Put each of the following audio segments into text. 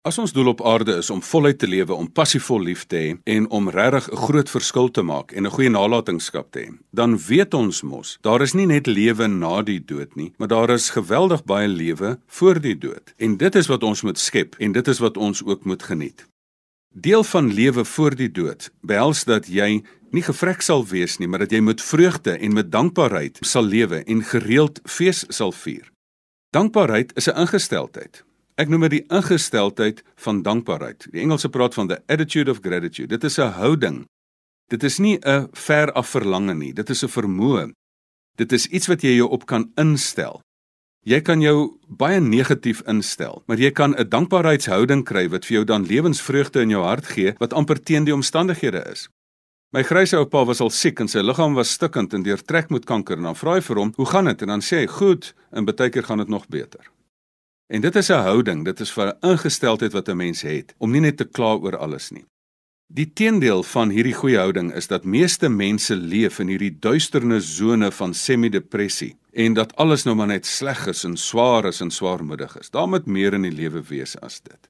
As ons doel op aarde is om voluit te lewe, om passievol lief te hê en om regtig 'n groot verskil te maak en 'n goeie nalatenskap te hê, dan weet ons mos, daar is nie net lewe na die dood nie, maar daar is geweldig baie lewe voor die dood. En dit is wat ons moet skep en dit is wat ons ook moet geniet. Deel van lewe voor die dood behels dat jy nie gevrek sal wees nie, maar dat jy met vreugde en met dankbaarheid sal lewe en gereeld fees sal vier. Dankbaarheid is 'n ingesteldheid. Ek noem dit die ingesteldheid van dankbaarheid. Die Engelse praat van the attitude of gratitude. Dit is 'n houding. Dit is nie 'n ver af verlange nie. Dit is 'n vermoë. Dit is iets wat jy jou op kan instel. Jy kan jou baie negatief instel, maar jy kan 'n dankbaarheidshouding kry wat vir jou dan lewensvreugde in jou hart gee wat amper teen die omstandighede is. My gryse oupa was al siek en sy liggaam was stikkend en deurtrek met kanker en dan vra hy vir hom, "Hoe gaan dit?" en dan sê hy, "Goed, en baie keer gaan dit nog beter." En dit is 'n houding, dit is 'n ingesteldheid wat 'n mens het om nie net te kla oor alles nie. Die teendeel van hierdie goeie houding is dat meeste mense leef in hierdie duisterne sone van semi-depressie en dat alles nou maar net sleg is en swaar is en swaarmoedig is. Daar moet meer in die lewe wees as dit.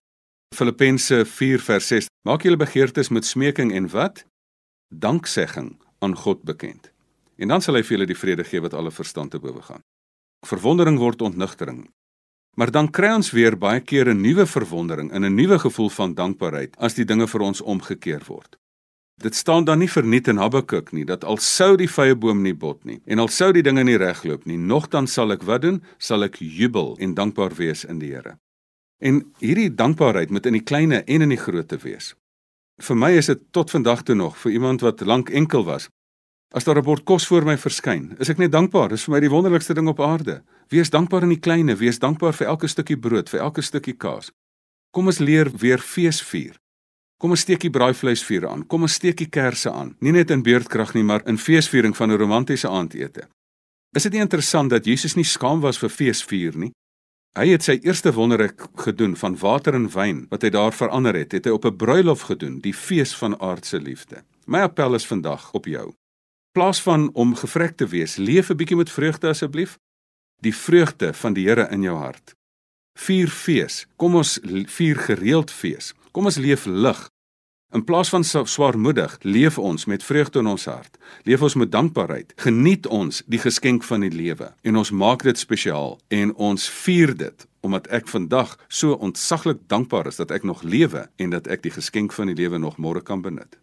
Filippense 4:6 Maak julle begeertes met smeking en wat? Danksegging aan God bekend. En dan sal hy vir julle die vrede gee wat alle verstand te bowe gaan. Verwondering word ontnugtering. Maar dan kry ons weer baie keer 'n nuwe verwondering en 'n nuwe gevoel van dankbaarheid as die dinge vir ons omgekeer word. Dit staan dan nie verniet in Habakuk nie dat al sou die vrye boom nie bot nie en al sou die dinge nie regloop nie, nogtans sal ek wat doen? Sal ek jubel en dankbaar wees in die Here. En hierdie dankbaarheid moet in die kleinste en in die grootste wees. Vir my is dit tot vandag toe nog vir iemand wat lank enkel was, As daar 'n bord kos voor my verskyn, is ek net dankbaar. Dit is vir my die wonderlikste ding op aarde. Wees dankbaar in die kleinste, wees dankbaar vir elke stukkie brood, vir elke stukkie kaas. Kom ons leer weer fees vier. Kom ons steekie braaivleisvuur aan. Kom ons steekie kersse aan. Nie net in beurtkrag nie, maar in feesviering van 'n romantiese aandete. Is dit nie interessant dat Jesus nie skaam was vir feesvier nie? Hy het sy eerste wonderwerk gedoen van water en wyn wat hy daar verander het, het hy op 'n bruilof gedoen, die fees van aardse liefde. My appel is vandag op jou plaas van om gevrek te wees, leef 'n bietjie met vreugde asseblief. Die vreugde van die Here in jou hart. Vier fees. Kom ons vier gereeld fees. Kom ons leef lig. In plaas van swaarmoedig, leef ons met vreugde in ons hart. Leef ons met dankbaarheid. Geniet ons die geskenk van die lewe en ons maak dit spesiaal en ons vier dit omdat ek vandag so ontsaglik dankbaar is dat ek nog lewe en dat ek die geskenk van die lewe nog môre kan benut.